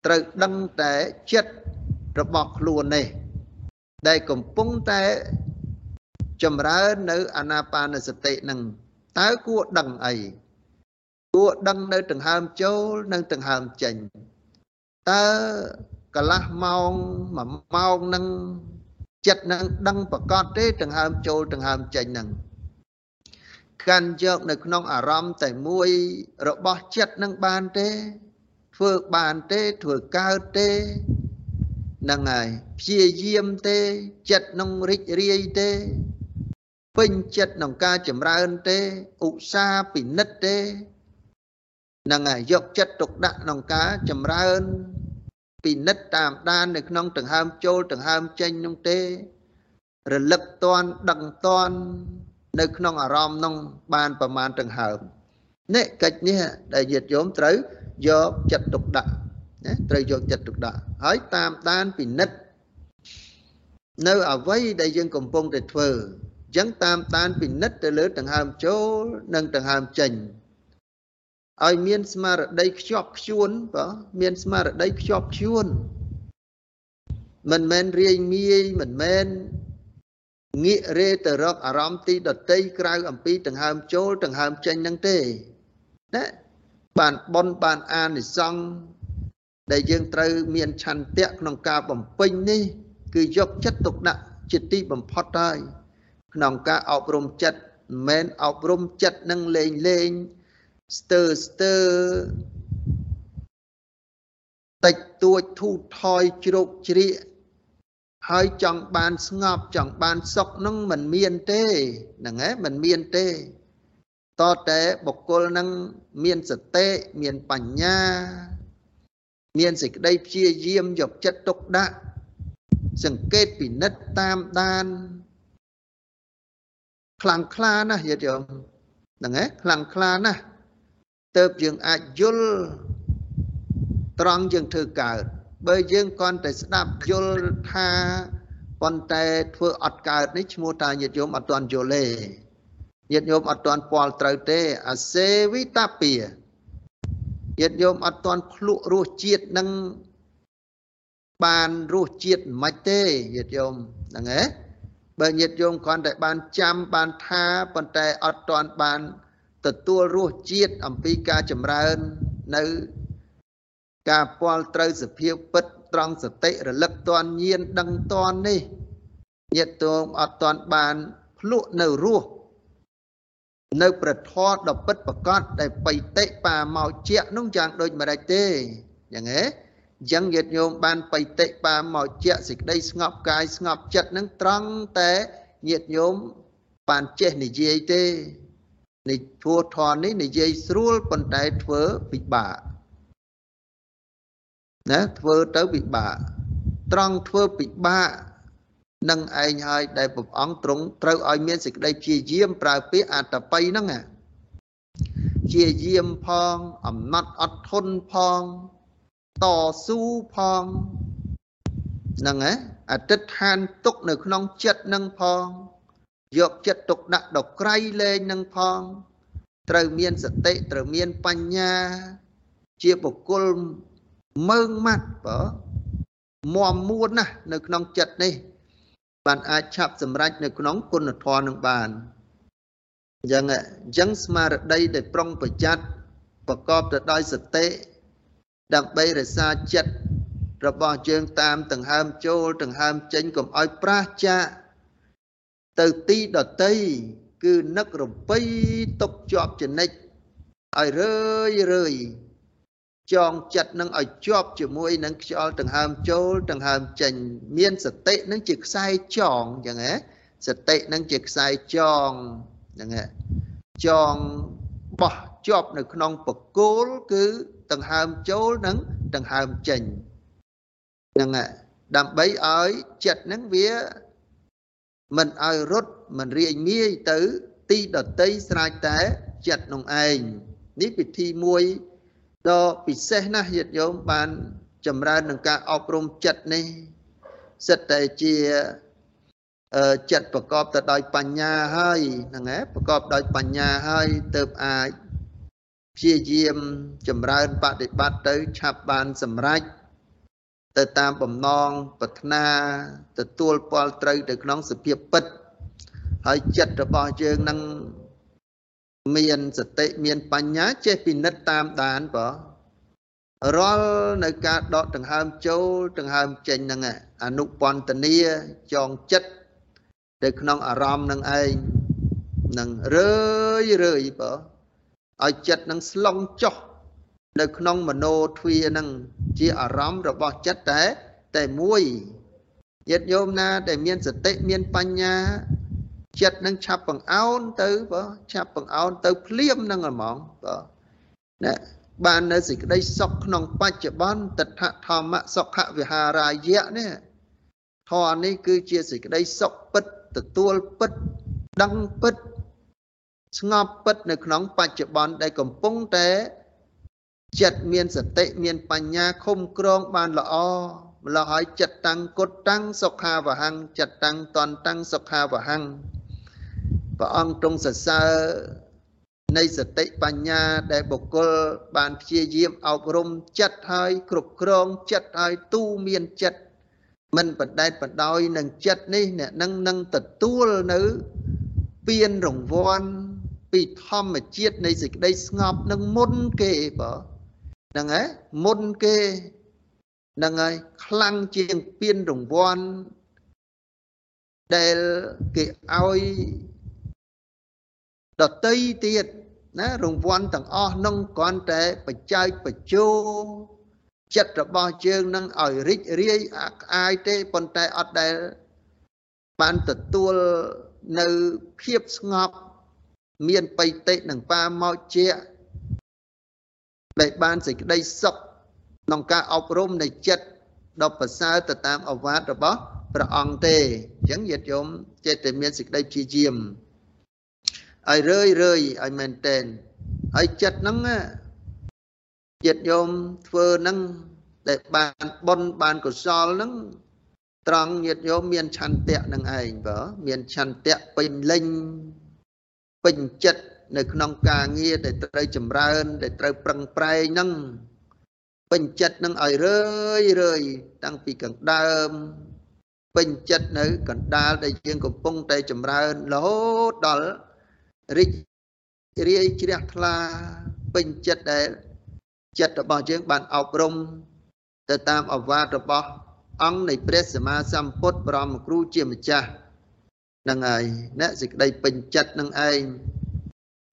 ត្រូវដឹងតែចិត្តរបស់ខ្លួននេះដែលកំពុងតែចម្រើននៅអាណាបានសតិនឹងតើគួរដឹងអីគួរដឹងនៅដង្ហើមចូលនិងដង្ហើមចេញតើកន្លះម៉ោងមួយម៉ោងនឹងចិត្តនឹងដឹងប្រកបទេដង្ហើមចូលដង្ហើមចេញនឹង កាន់យកនៅក្នុងអារម្មណ៍តែមួយរបស់ចិត្តនឹងបានទេ ធ្វើបានទេធ្វើកើតទេហ្នឹងហើយព្យាយាមទេ ចិត្តនឹងរីករាយទេ ពេញចិត្តក្នុងការចម្រើនទេឧស្សាហ៍ពិនិត្យទេហ្នឹងហើយយកចិត្តទុកដាក់ក្នុងការចម្រើនពិនិត្យតាមដាននៅក្នុងដង្ហើមចូលដង្ហើមចេញនោះទេ រលឹកតន់ដឹងតន់ នៅក្នុងអារម្មណ៍នោះបានប្រមាណដង្ហើមនេះកិច្ចនេះដែលញាតិញោមត្រូវយកចិត្តទុកដាក់ណាត្រូវយកចិត្តទុកដាក់ហើយតាមដានពិនិត្យនៅអ្វីដែលយើងកំពុងតែធ្វើអញ្ចឹងតាមដានពិនិត្យទៅលើដង្ហើមចូលនិងដង្ហើមចេញឲ្យមានស្មារតីខ្ជាប់ខ្ជួនបើមានស្មារតីខ្ជាប់ខ្ជួនមិនមែនរាយមាយមិនមែន ងាករេទៅរកអារម្មណ៍ទីដតីក្រៅអំពីដង្ហើមចូលដង្ហើមចេញនឹងទេណាបានបនបានអានិសង្ឃដែលយើងត្រូវមានឆន្ទៈក្នុងការបំពេញនេះ គឺយកចិត្តទុកដាក់ជាទីបំផុតហើយក្នុងការអប់រំចិត្តមិនមែនអប់រំចិត្តនឹងលេងលេងស្ទើស្ទើតិចតួចធូថយជ្រោកជ្រៀក ហើយចង់បានស្ងប់ចង់បានសុខនឹងមិនមានទេហ្នឹងហ៎មិនមានទេតតែបុគ្គលនឹងមានសតិមានបញ្ញា មានសេចក្តីព្យាយាមយកចិត្តទុកដាក់សង្កេតពិនិត្យតាមដាន ខ្លាំងក្លាណាស់យាទយមហ្នឹងហ៎ខ្លាំងក្លាណាស់ទៅយើងអាចយល់ត្រង់យើងធ្វើកើត បើយើងគ្រាន់តែស្ដាប់យល់ថាប៉ុន្តែធ្វើអត់កើតនេះឈ្មោះថាញាតិញោមអត់ទាន់យល់ទេញាតិញោមអត់ទាន់ពាល់ត្រូវទេអាសេវិតាពីញាតិញោមអត់ទាន់ភ្លក់រសជាតិនឹងបានរសជាតិមិនទេញាតិញោមហ្នឹងហ៎បើញាតិញោមគ្រាន់តែបានចាំបានថាប៉ុន្តែអត់ទាន់បានទទួលរសជាតិអំពីការចម្រើននៅ ការពាល់ត្រូវសភាពពិតត្រង់សតិរលឹកតនញៀនដឹងតននេះញាតិតោមអត់តនបានភ្លក់នៅរសនៅប្រធរដ៏ពិតប្រកបដែលបៃតិបាមកជានោះយ៉ាងដូចម្ដេចទេយ៉ាងហ៎អញ្ចឹងញាតិញោមបានបៃតិបាមកជាសេចក្តីស្ងប់កាយស្ងប់ចិត្តនឹងត្រង់តែញាតិញោមបានចេះនិយាយទេនៃធัวធននេះនិយាយស្រួលប៉ុន្តែធ្វើពិបាក ណាធ្វើទៅពិបាកត្រង់ធ្វើពិបាកនឹងឯងហើយដែលព្រះអង្គទ្រង់ត្រូវឲ្យមានសេចក្តីព្យាយាមប្រើពាក្យអត្តបិហ្នឹងព្យាយាមផងអំណត់អត់ធន់ផងតស៊ូផងហ្នឹងហ៎អតិដ្ឋានទុកនៅក្នុងចិត្តនឹងផងយកចិត្តទុកដាក់ដល់ក្រៃលែងនឹងផងត្រូវមានសតិត្រូវមានបញ្ញា ជាបុគ្គល មើងម៉ាត់បើមមមួនណាស់នៅក្នុងចិត្តនេះ បានអាចឆាប់សម្រេចនៅក្នុងគុណធម៌នឹងបានអញ្ចឹងអញ្ចឹងស្មារតីដែលប្រុងប្រយ័ត្នប្រកបទៅដោយសតិដើម្បីរក្សាចិត្តរបស់យើងតាមដង្ហើមចូលដង្ហើមចេញកុំឲ្យប្រាសចាកទៅទីដតីគឺនឹករំពៃຕົកជាប់ចនិចឲ្យរឿយរឿយ ចងចិត្តនឹងឲ្យជាប់ជាមួយនឹងខ្យល់ដង្ហើមចូលដង្ហើមចេញមានសតិនឹងជាខ្សែចងចឹងហ៎សតិនឹងជាខ្សែចងហ្នឹងហ៎ចងបោះជាប់នៅក្នុងបកូលគឺដង្ហើមចូលនិងដង្ហើមចេញហ្នឹងហ៎ដើម្បីឲ្យចិត្តហ្នឹងវាមិនឲ្យរត់មិនរាយងាយទៅទីដតីស្រាចតែចិត្តនោះឯងនេះពិធីមួយ ដ៏ពិសេសណាស់ញាតិញោមបាន ចម្រើននឹងការអប់រំចិត្តនេះសិតតែជាចិត្តប្រកបទៅដោយបញ្ញាហើយហ្នឹងហ៎ប្រកបដោយបញ្ញាហើយទៅអាចព្យាយាមចម្រើនបដិបត្តិទៅឆាប់បានសម្រេចទៅតាមបំណងប្រាថ្នាទទួលពលត្រូវទៅក្នុងសភាពពិតហើយចិត្តរបស់យើងនឹង មានសតិមានបញ្ញាចេះពិនិត្យតាមដានបើរាល់នៅការដកដង្ហើមចូលដង្ហើមចេញហ្នឹងអនុបន្តនីចងចិត្តទៅក្នុងអារម្មណ៍នឹងឯងនឹងរឿយរឿយបើឲ្យចិត្តនឹងស្លងចុះនៅក្នុងមโนទ្វានឹងជាអារម្មណ៍របស់ចិត្តតែតែមួយញាតិញោមណាដែលមានសតិមានបញ្ញា ចិត្តនឹងឆាប់បង្អោនទៅបើឆាប់បង្អោនទៅភ្លាមនឹងហ្មងបើណាបាននៅសេចក្តីសុខក្នុងបច្ចុប្បន្នតថធម្មសុខវិហារាយៈនេះធម៌នេះគឺជាសេចក្តីសុខពិតទទួលពិតដឹងពិតស្ងប់ពិតនៅក្នុងបច្ចុប្បន្នដែលកំពុងតែចិត្តមានសតិមានបញ្ញាឃុំក្រងបានល្អម្ល៉េះហើយចិត្តតាំងគុតតាំងសុខាវហੰចិត្តតាំងតនតាំងសុខាវហੰ ព្រះអង្គទ្រង់សរសើរនៃសតិបញ្ញាដែលបុគ្គលបានព្យាយាមអប់រំចិត្តហើយគ្រប់គ្រងចិត្តហើយទូមានចិត្តមិនបដែតបដោយនឹងចិត្តនេះអ្នកនឹងនឹងទទួលនៅពៀនរង្វាន់ពីធម្មជាតិនៃសេចក្តីស្ងប់នឹងមុនគេបើហ្នឹងហើយមុនគេហ្នឹងហើយខ្លាំងជាងពៀនរង្វាន់ដែលគេឲ្យ ដតីទៀតណារង្វាន់ទាំងអស់នឹងគ្រាន់តែបច្ច័យបញ្ជោចិត្តរបស់យើងនឹងឲ្យរីករាយអាក់អាយទេប៉ុន្តែអត់ដែលបានទទួលនៅភាពស្ងប់មានបៃតិនិងបាមកជាដែលបានសេចក្តីសុខក្នុងការអប់រំនៃចិត្តដ៏ប្រសើរទៅតាមអវាទរបស់ព្រះអង្គទេអញ្ចឹងញាតិញោមចេះតែមានសេចក្តីព្យាយាម ឲ្យរឿយរឿយឲ្យមែនតែនហើយចិត្តហ្នឹងចិត្តញោមធ្វើហ្នឹងដែលបានបុណ្យបានកុសលហ្នឹងត្រង់ញាតិញោមមានឆន្ទៈនឹងឯងបើមានឆន្ទៈពេញលេញពេញចិត្តនៅក្នុងការងារដែលត្រូវចម្រើន ដែលត្រូវប្រឹងប្រែងហ្នឹងពេញចិត្តនឹងឲ្យរឿយរឿយតាំងពីកណ្ដើមពេញចិត្តនៅកណ្ដាលដែលយើងកំពុងតែចម្រើនរហូតដល់ រីករាយជ្រះថ្លាពេញចិត្តដែលចិត្តរបស់យើងបានអប់រំទៅតាមអវាទរបស់អង្គនៃព្រះសម្មាសម្ពុទ្ធបរមគ្រូជាម្ចាស់នឹងហើយអ្នកសេចក្តីពេញចិត្តនឹងឯង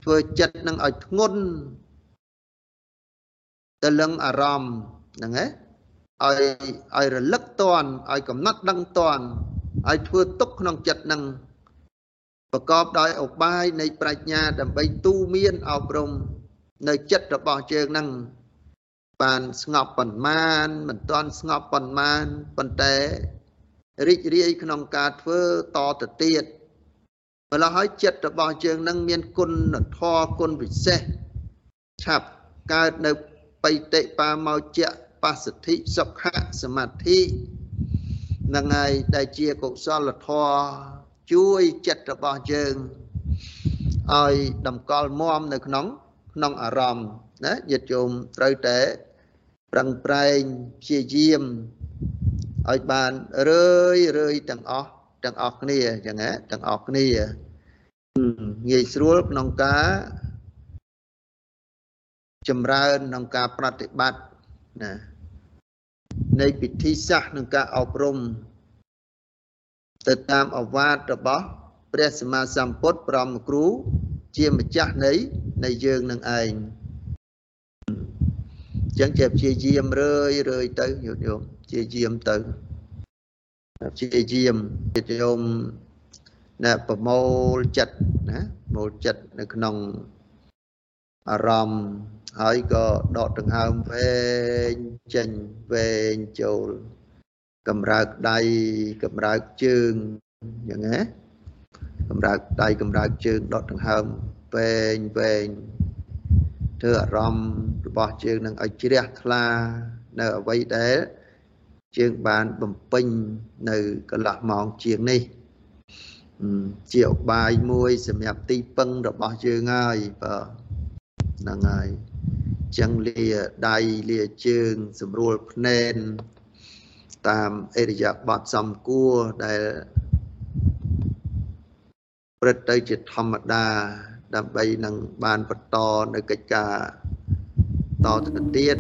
ធ្វើចិត្តនឹងឲ្យធ្ងន់ទៅលឹងអារម្មណ៍ហ្នឹងឯងឲ្យឲ្យរលឹកតន់ឲ្យកំណត់ដឹងតន់ឲ្យធ្វើទុកក្នុងចិត្តនឹង ប្រកបដោយឧបាយនៃប្រាជ្ញាដើម្បីទូមានអប់រំនៅចិត្តរបស់ជើងនឹងបានស្ងប់ប៉ុន្មានមិនទាន់ស្ងប់ប៉ុន្មានប៉ុន្តែរីករាយក្នុងការធ្វើតទៅទៀតម្ល៉េះហើយចិត្តរបស់ជើងនឹងមានគុណធម៌គុណពិសេសឆាប់កើតនៅបៃតិបាមោចៈបស្សទ្ធិសុខៈសមាធិនឹងហើយដែលជាកុសលធម៌ ជួយចិត្តរបស់យើងឲ្យតម្កល់មមនៅក្នុងក្នុងអារម្មណ៍ណាញាតិញោមត្រូវតែប្រឹងប្រែងព្យាយាមឲ្យបានរឿយរឿយទាំងអស់ទាំងអស់គ្នាអញ្ចឹងណាទាំងអស់គ្នាងាយស្រួលក្នុងការចម្រើនក្នុងការប្រតិបត្តិណានៃពិធីសាស្ត្រក្នុងការអប់រំ ទៅតាមអវាទរបស់ព្រះសម្មាសម្ពុទ្ធប្រមគ្រូជាម្ចាស់នៃនៃយើងនឹងឯងចឹងជាព្យាយាមរឿយរឿយទៅយោមព្យាយាមទៅព្យាយាមជាយោមណាប្រមូលចិត្តណាមូលចិត្តនៅក្នុងអារម្មណ៍ហើយក៏ដកដង្ហើមវែងចេញវែងចូល កម្រើកដៃកម្រើកជើងយ៉ាងណាកម្រើកដៃកម្រើកជើងដកដង្ហើមវែងវែងធ្វើអារម្មណ៍របស់ជើងនឹងឲ្យជ្រះថ្លានៅអ្វីដែលជើងបានបំពេញនៅកន្លះម៉ោងជាងនេះជាឧបាយមួយសម្រាប់ទីពឹងរបស់យើងហើយបើហ្នឹងហើយចឹងលាដៃលាជើងស្រួលភ្នែន តាមអេរិយាបថសំគួរដែលព្រឹត្តទៅជាធម្មតា ដើម្បីនឹងបានបន្តនៅកិច្ចការតទៅទៀត